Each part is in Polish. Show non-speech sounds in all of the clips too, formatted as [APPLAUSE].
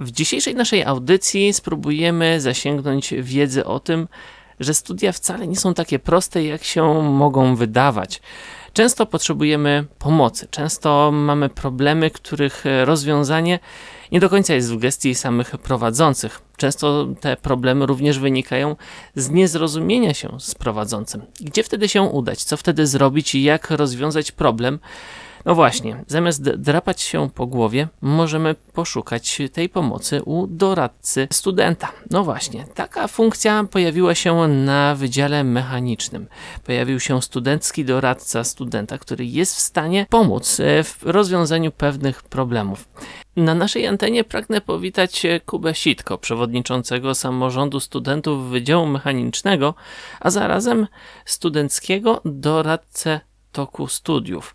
W dzisiejszej naszej audycji spróbujemy zasięgnąć wiedzy o tym, że studia wcale nie są takie proste, jak się mogą wydawać. Często potrzebujemy pomocy, często mamy problemy, których rozwiązanie nie do końca jest w gestii samych prowadzących. Często te problemy również wynikają z niezrozumienia się z prowadzącym. Gdzie wtedy się udać? Co wtedy zrobić i jak rozwiązać problem? No właśnie, zamiast drapać się po głowie, możemy poszukać tej pomocy u doradcy studenta. No właśnie, taka funkcja pojawiła się na Wydziale Mechanicznym. Pojawił się studencki doradca studenta, który jest w stanie pomóc e, w rozwiązaniu pewnych problemów. Na naszej antenie pragnę powitać Kubę Sitko, przewodniczącego samorządu studentów Wydziału Mechanicznego, a zarazem studenckiego doradcę toku studiów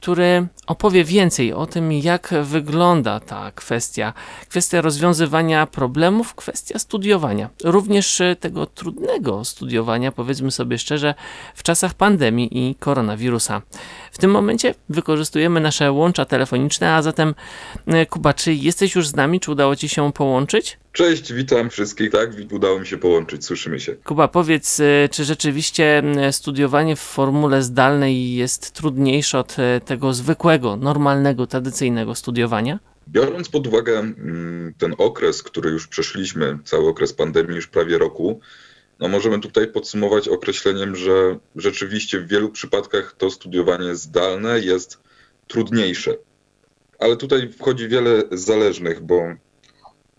który opowie więcej o tym, jak wygląda ta kwestia, kwestia rozwiązywania problemów, kwestia studiowania, również tego trudnego studiowania, powiedzmy sobie szczerze, w czasach pandemii i koronawirusa. W tym momencie wykorzystujemy nasze łącza telefoniczne, a zatem e, Kuba, czy jesteś już z nami, czy udało Ci się połączyć? Cześć, witam wszystkich, tak, udało mi się połączyć, słyszymy się. Kuba, powiedz, e, czy rzeczywiście studiowanie w formule zdalnej jest trudniejsze od e, tego zwykłego, normalnego, tradycyjnego studiowania? Biorąc pod uwagę ten okres, który już przeszliśmy, cały okres pandemii już prawie roku, no możemy tutaj podsumować określeniem, że rzeczywiście w wielu przypadkach to studiowanie zdalne jest trudniejsze. Ale tutaj wchodzi wiele zależnych, bo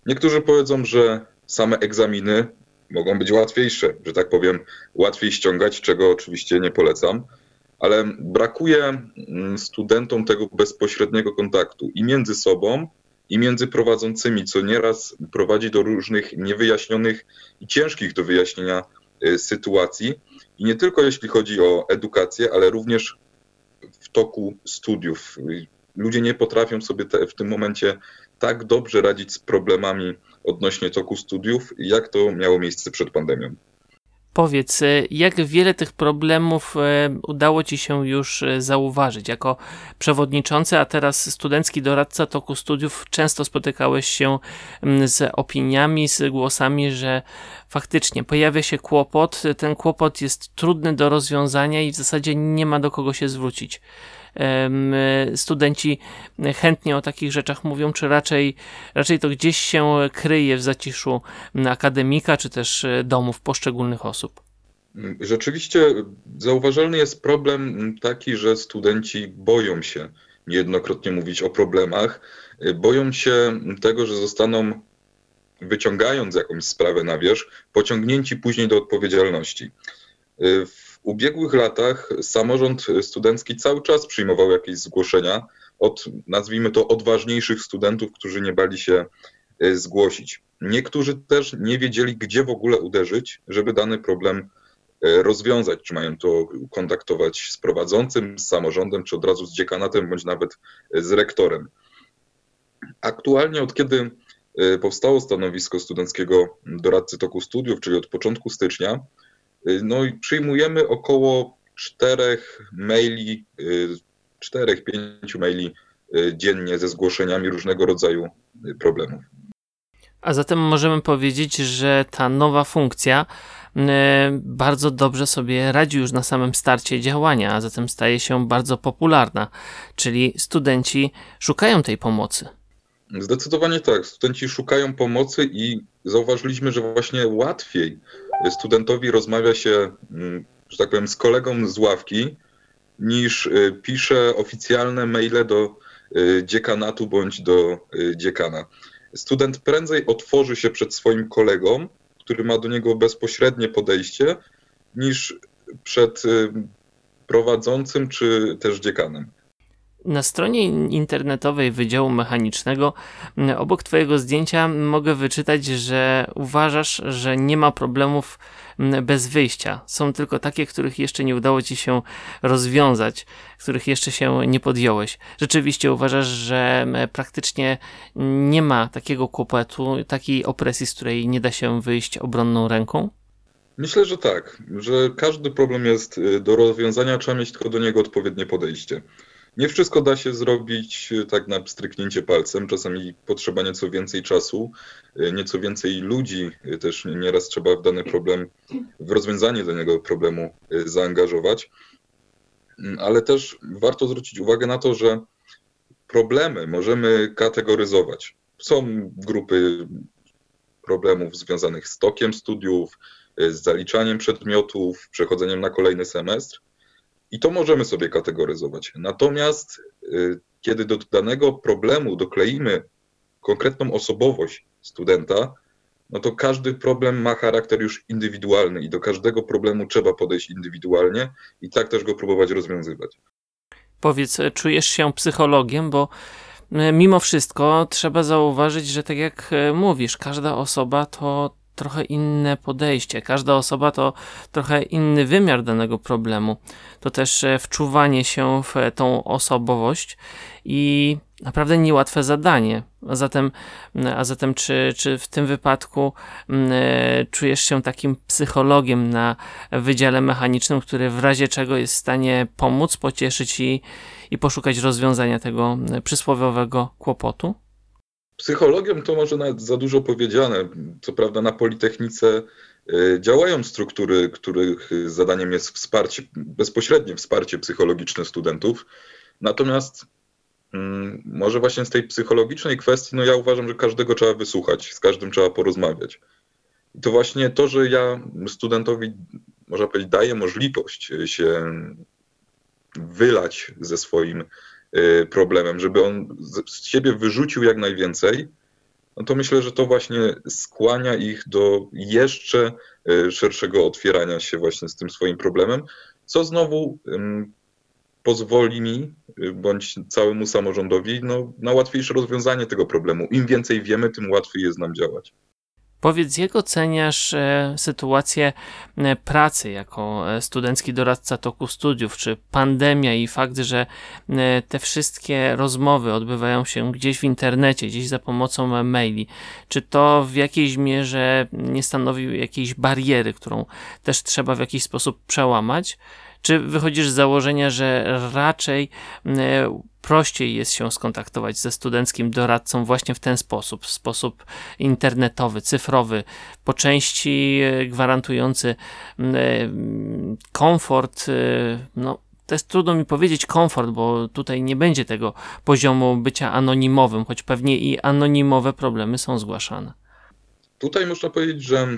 niektórzy powiedzą, że same egzaminy mogą być łatwiejsze, że tak powiem, łatwiej ściągać, czego oczywiście nie polecam, ale brakuje mm, studentom tego bezpośredniego kontaktu i między sobą, i między prowadzącymi, co nieraz prowadzi do różnych niewyjaśnionych i ciężkich do wyjaśnienia y, sytuacji. I nie tylko jeśli chodzi o edukację, ale również w toku studiów. Ludzie nie potrafią sobie te, w tym momencie tak dobrze radzić z problemami odnośnie toku studiów, jak to miało miejsce przed pandemią. Powiedz, e, jak wiele tych problemów e, udało Ci się już e, zauważyć? Jako przewodniczący, a teraz studencki doradca toku studiów, często spotykałeś się z opiniami, z głosami, że faktycznie pojawia się kłopot, ten kłopot jest trudny do rozwiązania i w zasadzie nie ma do kogo się zwrócić studenci chętnie o takich rzeczach mówią, czy raczej, raczej to gdzieś się kryje w zaciszu akademika, czy też e, domów poszczególnych osób? Rzeczywiście zauważalny jest problem taki, że studenci boją się niejednokrotnie mówić o problemach, e, boją się tego, że zostaną wyciągając jakąś sprawę na wierzch, pociągnięci później do odpowiedzialności. E, w ubiegłych latach samorząd studencki cały czas przyjmował jakieś zgłoszenia od, nazwijmy to, odważniejszych studentów, którzy nie bali się e, zgłosić. Niektórzy też nie wiedzieli, gdzie w ogóle uderzyć, żeby dany problem e, rozwiązać. Czy mają to kontaktować z prowadzącym, z samorządem, czy od razu z dziekanatem, bądź nawet e, z rektorem. Aktualnie, od kiedy powstało stanowisko studenckiego doradcy toku studiów, czyli od początku stycznia, no i przyjmujemy około czterech maili, y, czterech, pięciu maili y, dziennie ze zgłoszeniami różnego rodzaju problemów. A zatem możemy powiedzieć, że ta nowa funkcja bardzo dobrze sobie radzi już na samym starcie działania, a zatem staje się bardzo popularna, czyli studenci szukają tej pomocy. Zdecydowanie tak. Studenci szukają pomocy i zauważyliśmy, że właśnie łatwiej studentowi rozmawia się, mm, że tak powiem, z kolegą z ławki, niż y, pisze oficjalne maile do y, dziekanatu bądź do y, dziekana. Student prędzej otworzy się przed swoim kolegą, który ma do niego bezpośrednie podejście, niż przed prowadzącym czy też dziekanem. Na stronie internetowej Wydziału Mechanicznego obok Twojego zdjęcia mogę wyczytać, że uważasz, że nie ma problemów bez wyjścia. Są tylko takie, których jeszcze nie udało Ci się rozwiązać, których jeszcze się nie podjąłeś. Rzeczywiście uważasz, że praktycznie nie ma takiego kłopotu, takiej opresji, z której nie da się wyjść obronną ręką? Myślę, że tak, że każdy problem jest y, do rozwiązania, trzeba mieć tylko do niego odpowiednie podejście. Nie wszystko da się zrobić e, tak na stryknięcie palcem. Czasami potrzeba nieco więcej czasu, e, nieco więcej ludzi. e, Też nieraz trzeba w dany problem, w rozwiązanie danego problemu zaangażować. Mm, Ale też warto zwrócić uwagę na to, że problemy możemy kategoryzować. Są grupy problemów związanych z tokiem studiów, z zaliczaniem przedmiotów, przechodzeniem na kolejny semestr. I to możemy sobie kategoryzować. Natomiast y, kiedy do danego problemu dokleimy konkretną osobowość studenta, no to każdy problem ma charakter już indywidualny i do każdego problemu trzeba podejść indywidualnie i tak też go próbować rozwiązywać. Powiedz, e, czujesz się psychologiem, bo e, mimo wszystko trzeba zauważyć, że tak jak e, mówisz, każda osoba to trochę inne podejście, każda osoba to trochę inny wymiar danego problemu. To też e, wczuwanie się w e, tą osobowość i naprawdę niełatwe zadanie. A zatem, a zatem czy, czy w tym wypadku e, czujesz się takim psychologiem na wydziale mechanicznym, który w razie czego jest w stanie pomóc, pocieszyć i, i poszukać rozwiązania tego przysłowiowego kłopotu? Psychologią to może nawet za dużo powiedziane. Co prawda na Politechnice y, działają struktury, których zadaniem jest wsparcie, bezpośrednie wsparcie psychologiczne studentów. Natomiast mm, może właśnie z tej psychologicznej kwestii, no ja uważam, że każdego trzeba wysłuchać, z każdym trzeba porozmawiać. I to właśnie to, że ja studentowi, można powiedzieć, daję możliwość się wylać ze swoim problemem, żeby on z siebie wyrzucił jak najwięcej, no to myślę, że to właśnie skłania ich do jeszcze y, szerszego otwierania się właśnie z tym swoim problemem, co znowu pozwoli mi, y, bądź całemu samorządowi, no, na łatwiejsze rozwiązanie tego problemu. Im więcej wiemy, tym łatwiej jest nam działać. Powiedz, jak oceniasz e, sytuację e, pracy jako e, studencki doradca toku studiów? Czy pandemia i fakt, że te wszystkie rozmowy odbywają się gdzieś w internecie, gdzieś za pomocą maili, czy to w jakiejś mierze nie stanowi jakiejś bariery, którą też trzeba w jakiś sposób przełamać? Czy wychodzisz z założenia, że raczej prościej jest się skontaktować ze studenckim doradcą właśnie w ten sposób, w sposób internetowy, cyfrowy, po części e, gwarantujący m, e, komfort, e, no to jest trudno mi powiedzieć komfort, bo tutaj nie będzie tego poziomu bycia anonimowym, choć pewnie i anonimowe problemy są zgłaszane. Tutaj można powiedzieć, że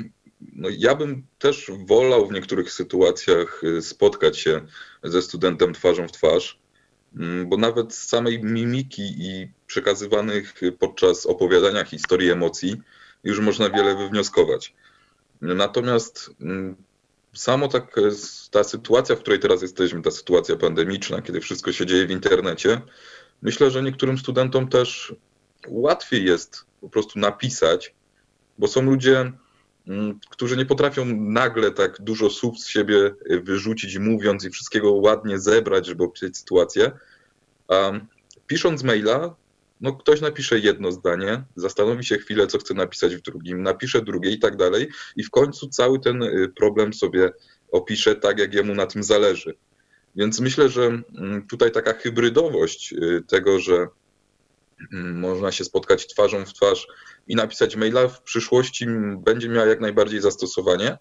no ja bym też wolał w niektórych sytuacjach y, spotkać się ze studentem twarzą w twarz, mm, bo nawet z samej mimiki i przekazywanych podczas opowiadania historii emocji już można wiele wywnioskować. Natomiast mm, samo tak e, ta sytuacja, w której teraz jesteśmy, ta sytuacja pandemiczna, kiedy wszystko się dzieje w internecie, myślę, że niektórym studentom też łatwiej jest po prostu napisać, bo są ludzie, mm, którzy nie potrafią nagle tak dużo słów z siebie y, wyrzucić mówiąc i wszystkiego ładnie zebrać, żeby opisać sytuację. A pisząc maila, no ktoś napisze jedno zdanie, zastanowi się chwilę, co chce napisać w drugim, napisze drugie i tak dalej, i w końcu cały ten y, problem sobie opisze tak, jak jemu na tym zależy. Więc myślę, że mm, tutaj taka hybrydowość y, tego, że mm, można się spotkać twarzą w twarz i napisać maila w przyszłości będzie miała jak najbardziej zastosowanie.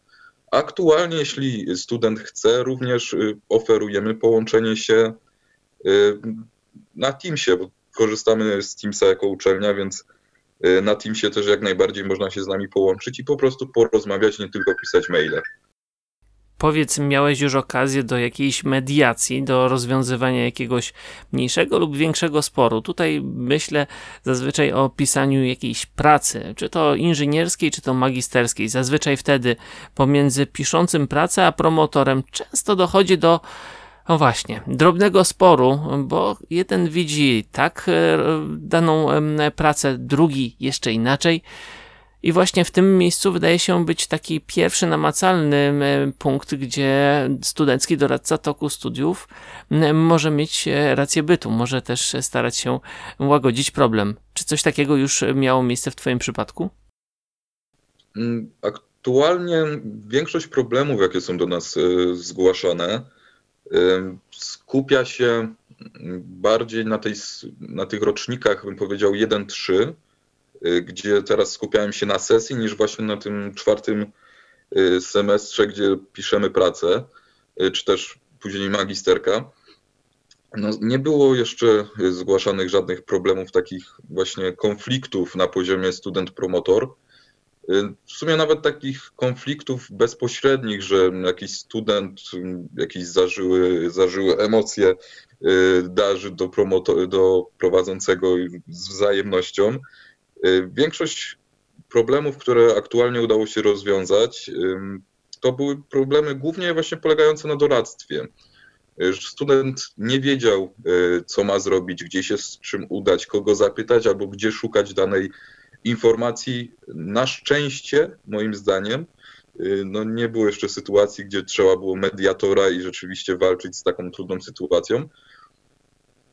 Aktualnie, jeśli student chce, również y, oferujemy połączenie się y, na Teamsie, bo korzystamy z Teamsa jako uczelnia, więc y, na Teamsie też jak najbardziej można się z nami połączyć i po prostu porozmawiać, nie tylko pisać maile. Powiedz, miałeś już okazję do jakiejś mediacji, do rozwiązywania jakiegoś mniejszego lub większego sporu. Tutaj myślę zazwyczaj o pisaniu jakiejś pracy, czy to inżynierskiej, czy to magisterskiej. Zazwyczaj wtedy pomiędzy piszącym pracę a promotorem często dochodzi do no właśnie, drobnego sporu, bo jeden widzi tak e, daną pracę, drugi jeszcze inaczej. I właśnie w tym miejscu wydaje się być taki pierwszy namacalny m, punkt, gdzie studencki doradca toku studiów może mieć e, rację bytu, może też starać się łagodzić problem. Czy coś takiego już miało miejsce w Twoim przypadku? Mm, Aktualnie większość problemów, jakie są do nas y, zgłaszane, skupia się bardziej na, tej, na tych rocznikach, bym powiedział 1-3, y, gdzie teraz skupiałem się na sesji, niż właśnie na tym czwartym y, semestrze, gdzie piszemy pracę, y, czy też później magisterka. No, nie było jeszcze zgłaszanych żadnych problemów, takich właśnie konfliktów na poziomie student-promotor. W sumie nawet takich konfliktów bezpośrednich, że jakiś student, jakieś zażyły, zażyły emocje darzy do, promotor, do prowadzącego z wzajemnością. Większość problemów, które aktualnie udało się rozwiązać, to były problemy głównie właśnie polegające na doradztwie. Student nie wiedział, co ma zrobić, gdzie się z czym udać, kogo zapytać albo gdzie szukać danej informacji. Na szczęście, moim zdaniem, no nie było jeszcze sytuacji, gdzie trzeba było mediatora i rzeczywiście walczyć z taką trudną sytuacją.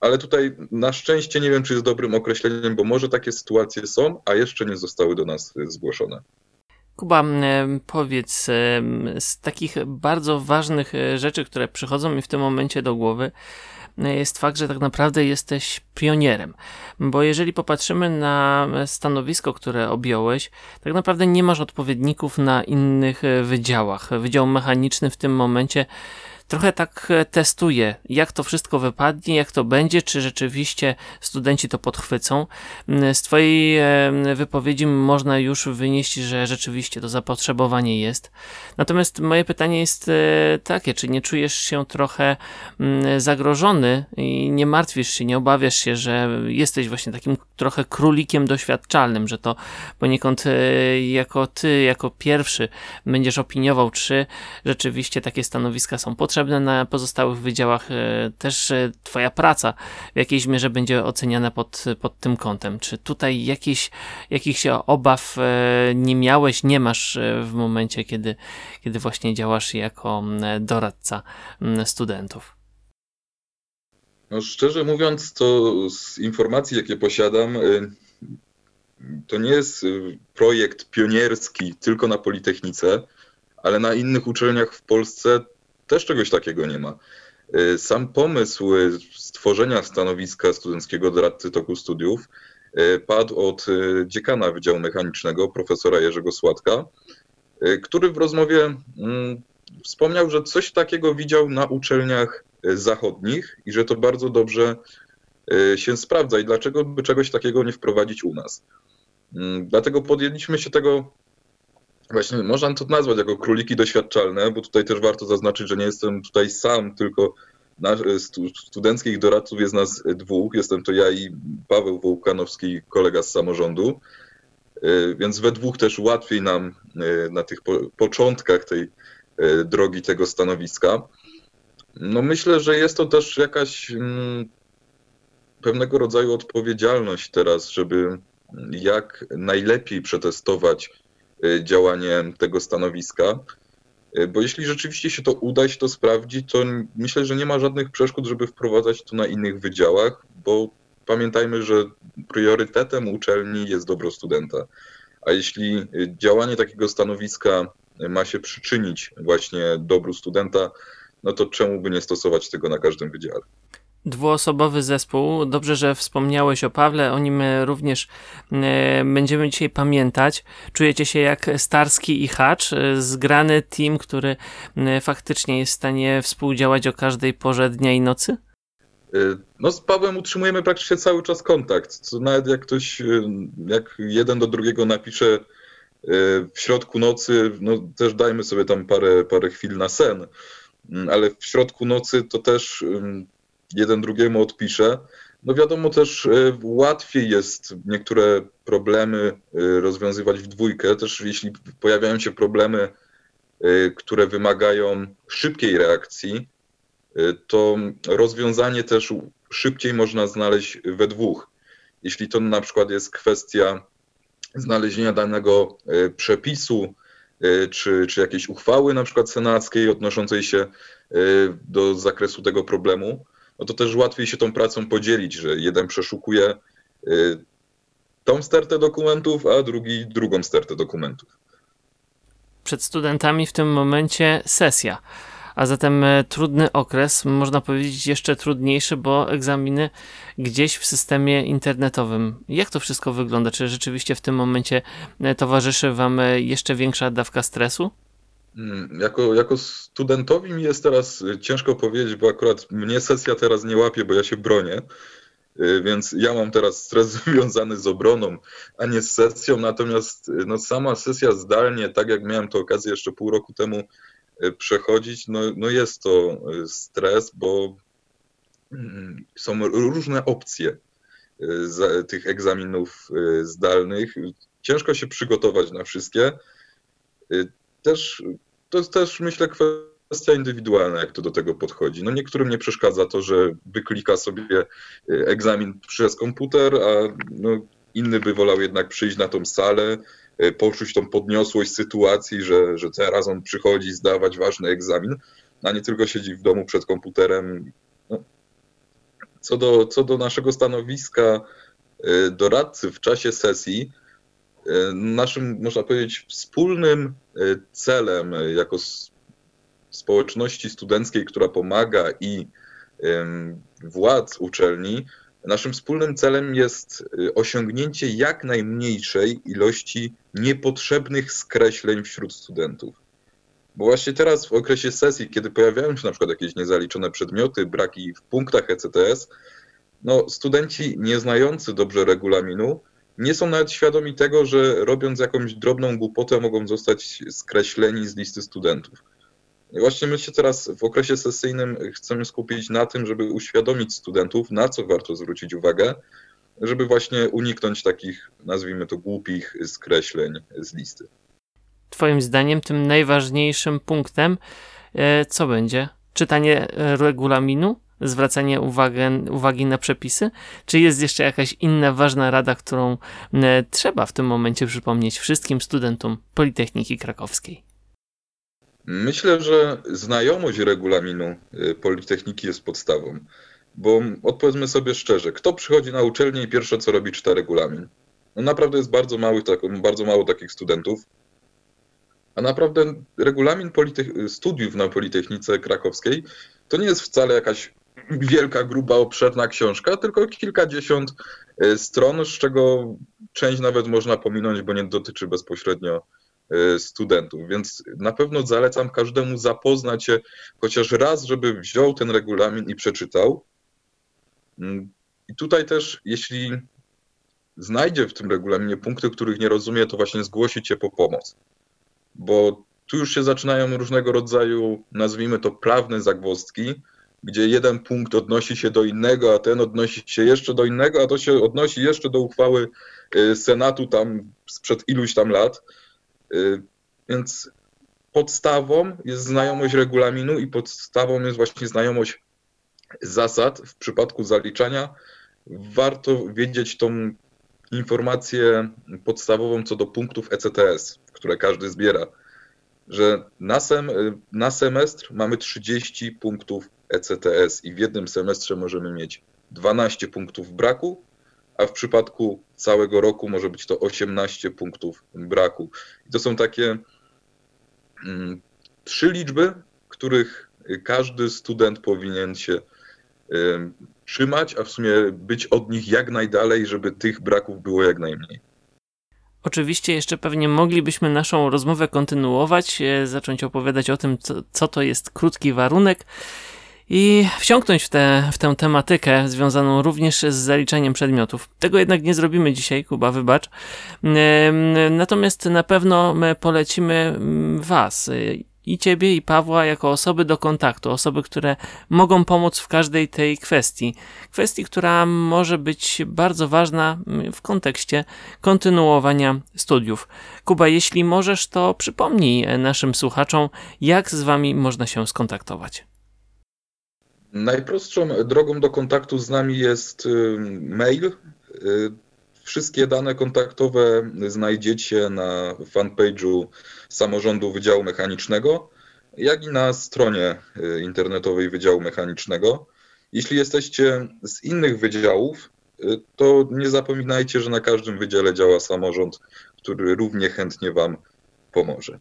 Ale tutaj na szczęście nie wiem, czy jest dobrym określeniem, bo może takie sytuacje są, a jeszcze nie zostały do nas zgłoszone. Kuba, powiedz, z takich bardzo ważnych e, rzeczy, które przychodzą mi w tym momencie do głowy, e, jest fakt, że tak naprawdę jesteś pionierem. Bo jeżeli popatrzymy na stanowisko, które objąłeś, tak naprawdę nie masz odpowiedników na innych e, wydziałach. Wydział mechaniczny w tym momencie trochę tak e, testuję, jak to wszystko wypadnie, jak to będzie, czy rzeczywiście studenci to podchwycą. Mm, z Twojej e, wypowiedzi można już wynieść, że rzeczywiście to zapotrzebowanie jest. Natomiast moje pytanie jest e, takie, czy nie czujesz się trochę mm, zagrożony i nie martwisz się, nie obawiasz się, że jesteś właśnie takim trochę królikiem doświadczalnym, że to poniekąd jako ty, jako pierwszy będziesz opiniował, czy rzeczywiście takie stanowiska są potrzebne, potrzebne na pozostałych wydziałach, e, też Twoja praca w jakiejś mierze będzie oceniana pod, pod tym kątem. Czy tutaj jakieś, jakichś obaw e, nie miałeś, nie masz e, w momencie, kiedy, kiedy właśnie działasz jako doradca studentów? No, szczerze mówiąc, to z informacji, jakie posiadam, to nie jest projekt pionierski tylko na Politechnice, ale na innych uczelniach w Polsce też czegoś takiego nie ma. Y, sam pomysł stworzenia stanowiska studenckiego doradcy toku studiów y, padł od y, dziekana Wydziału Mechanicznego, profesora Jerzego Słodka, który w rozmowie mm, wspomniał, że coś takiego widział na uczelniach zachodnich i że to bardzo dobrze się sprawdza i dlaczego by czegoś takiego nie wprowadzić u nas. Mm, dlatego podjęliśmy się tego Właśnie można to nazwać jako króliki doświadczalne, bo tutaj też warto zaznaczyć, że nie jestem tutaj sam, tylko nasz, studenckich doradców jest nas dwóch. Jestem to ja i Paweł Wołkanowski, kolega z samorządu. E, więc we dwóch też łatwiej nam e, na tych po, początkach tej e, drogi tego stanowiska. No myślę, że jest to też jakaś mm, pewnego rodzaju odpowiedzialność teraz, żeby jak najlepiej przetestować działanie tego stanowiska. Y, bo jeśli rzeczywiście się to uda, się to sprawdzi, to myślę, że nie ma żadnych przeszkód, żeby wprowadzać to na innych wydziałach, bo pamiętajmy, że priorytetem uczelni jest dobro studenta. A jeśli y, działanie takiego stanowiska ma się przyczynić właśnie dobru studenta, no to czemu by nie stosować tego na każdym wydziale? Dwuosobowy zespół. Dobrze, że wspomniałeś o Pawle, o nim e, również e, będziemy dzisiaj pamiętać. Czujecie się jak Starski i Hacz, e, zgrany team, który faktycznie jest w stanie współdziałać o każdej porze dnia i nocy? No z Pawłem utrzymujemy praktycznie cały czas kontakt. Co nawet jak ktoś, jak jeden do drugiego napisze w środku nocy, no też dajmy sobie tam parę, parę chwil na sen, mm, ale w środku nocy to też jeden drugiemu odpisze. No wiadomo też e, łatwiej jest niektóre problemy e, rozwiązywać w dwójkę, też jeśli pojawiają się problemy, e, które wymagają szybkiej reakcji, to rozwiązanie też szybciej można znaleźć we dwóch. Jeśli to na przykład jest kwestia znalezienia danego przepisu, czy, czy jakiejś uchwały na przykład senackiej odnoszącej się do zakresu tego problemu, no to też łatwiej się tą pracą podzielić, że jeden przeszukuje y, tą stertę dokumentów, a drugi drugą stertę dokumentów. Przed studentami w tym momencie sesja. a zatem e, trudny okres, można powiedzieć jeszcze trudniejszy, bo egzaminy gdzieś w systemie internetowym. Jak to wszystko wygląda? Czy rzeczywiście w tym momencie e, towarzyszy Wam e, jeszcze większa dawka stresu? Mm, Jako, jako studentowi mi jest teraz y, ciężko powiedzieć, bo akurat mnie sesja teraz nie łapie, bo ja się bronię. Y, Więc ja mam teraz stres [LAUGHS] związany z obroną, a nie z sesją. Natomiast y, no, sama sesja zdalnie, tak jak miałem to okazję jeszcze pół roku temu przechodzić, no, no jest to stres, bo mm, są różne opcje tych egzaminów zdalnych. Ciężko się przygotować na wszystkie. Też, to jest też myślę kwestia indywidualna, jak to do tego podchodzi. No niektórym nie przeszkadza to, że wyklika sobie y, egzamin przez komputer, a no, inny by wolał jednak przyjść na tą salę, y, poczuć tą podniosłość sytuacji, że, że teraz on przychodzi zdawać ważny egzamin, a nie tylko siedzi w domu przed komputerem. No. Co, do, co do naszego stanowiska y, doradcy w czasie sesji, naszym, można powiedzieć, wspólnym y, celem y, jako społeczności studenckiej, która pomaga i władz uczelni, naszym wspólnym celem jest osiągnięcie jak najmniejszej ilości niepotrzebnych skreśleń wśród studentów. Bo właśnie teraz w okresie sesji, kiedy pojawiają się na przykład jakieś niezaliczone przedmioty, braki w punktach ECTS, no studenci nieznający dobrze regulaminu nie są nawet świadomi tego, że robiąc jakąś drobną głupotę mogą zostać skreśleni z listy studentów. I właśnie my się teraz w okresie sesyjnym chcemy skupić na tym, żeby uświadomić studentów, na co warto zwrócić uwagę, żeby właśnie uniknąć takich, nazwijmy to, głupich skreśleń z listy. Twoim zdaniem tym najważniejszym punktem e, co będzie? Czytanie regulaminu? Zwracanie uwagę, uwagi na przepisy? Czy jest jeszcze jakaś inna ważna rada, którą e, trzeba w tym momencie przypomnieć wszystkim studentom Politechniki Krakowskiej? Myślę, że znajomość regulaminu y, Politechniki jest podstawą, bo odpowiedzmy sobie szczerze, kto przychodzi na uczelnię i pierwsze co robi czyta regulamin? No naprawdę jest bardzo mały, tak, bardzo mało takich studentów, a naprawdę regulamin studiów na Politechnice Krakowskiej to nie jest wcale jakaś wielka, gruba, obszerna książka, tylko kilkadziesiąt y, stron, z czego część nawet można pominąć, bo nie dotyczy bezpośrednio y, studentów. Więc na pewno zalecam każdemu zapoznać się chociaż raz, żeby wziął ten regulamin i przeczytał. Mm, I tutaj też, jeśli znajdzie w tym regulaminie punkty, których nie rozumie, to właśnie zgłosić się po pomoc. Bo tu już się zaczynają różnego rodzaju, nazwijmy to, prawne zagwozdki, gdzie jeden punkt odnosi się do innego, a ten odnosi się jeszcze do innego, a to się odnosi jeszcze do uchwały y, Senatu tam sprzed iluś tam lat. Y, Więc podstawą jest znajomość regulaminu i podstawą jest właśnie znajomość zasad w przypadku zaliczania. Warto wiedzieć tą informację podstawową co do punktów ECTS, które każdy zbiera, że na, sem, na semestr mamy 30 punktów ECTS i w jednym semestrze możemy mieć 12 punktów braku, a w przypadku całego roku może być to 18 punktów braku. I to są takie mm, trzy liczby, których każdy student powinien się y, trzymać, a w sumie być od nich jak najdalej, żeby tych braków było jak najmniej. Oczywiście jeszcze pewnie moglibyśmy naszą rozmowę kontynuować, e, zacząć opowiadać o tym, co, co to jest krótki warunek i wsiąknąć w, tę w tę tematykę związaną również z zaliczaniem przedmiotów. Tego jednak nie zrobimy dzisiaj, Kuba, wybacz. Natomiast na pewno my polecimy mm, Was, i Ciebie, i Pawła, jako osoby do kontaktu, osoby, które mogą pomóc w każdej tej kwestii. Kwestii, która może być bardzo ważna mm, w kontekście kontynuowania studiów. Kuba, jeśli możesz, to przypomnij naszym słuchaczom, jak z Wami można się skontaktować. Najprostszą drogą do kontaktu z nami jest y, mail. Y, Wszystkie dane kontaktowe znajdziecie na fanpage'u Samorządu Wydziału Mechanicznego, jak i na stronie y, internetowej Wydziału Mechanicznego. Jeśli jesteście z innych wydziałów, to nie zapominajcie, że na każdym wydziale działa samorząd, który równie chętnie Wam pomoże.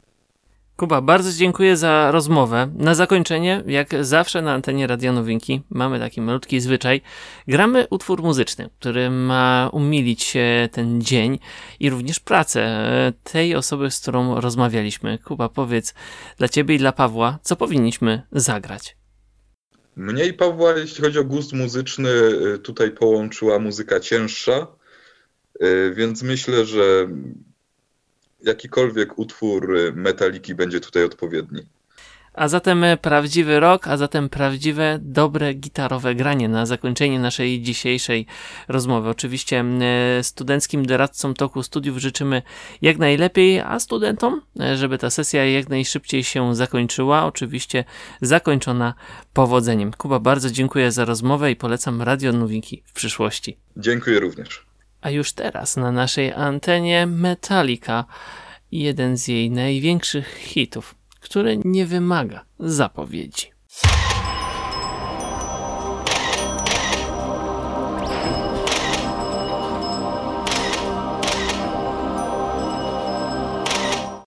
Kuba, bardzo dziękuję za rozmowę. Na zakończenie, jak zawsze na antenie Radio Nowinki, mamy taki malutki zwyczaj. Gramy utwór muzyczny, który ma umilić ten dzień i również pracę e, tej osoby, z którą rozmawialiśmy. Kuba, powiedz dla ciebie i dla Pawła, co powinniśmy zagrać? Mnie i Pawła, jeśli chodzi o gust muzyczny, y, tutaj połączyła muzyka cięższa, y, więc myślę, że jakikolwiek utwór Metaliki będzie tutaj odpowiedni. A zatem prawdziwy rok, a zatem prawdziwe, dobre gitarowe granie na zakończenie naszej dzisiejszej rozmowy. Oczywiście studenckim doradcom toku studiów życzymy jak najlepiej, a studentom, żeby ta sesja jak najszybciej się zakończyła. Oczywiście zakończona powodzeniem. Kuba, bardzo dziękuję za rozmowę i polecam Radio Nowinki w przyszłości. Dziękuję również. A już teraz na naszej antenie Metallica, jeden z jej największych hitów, który nie wymaga zapowiedzi.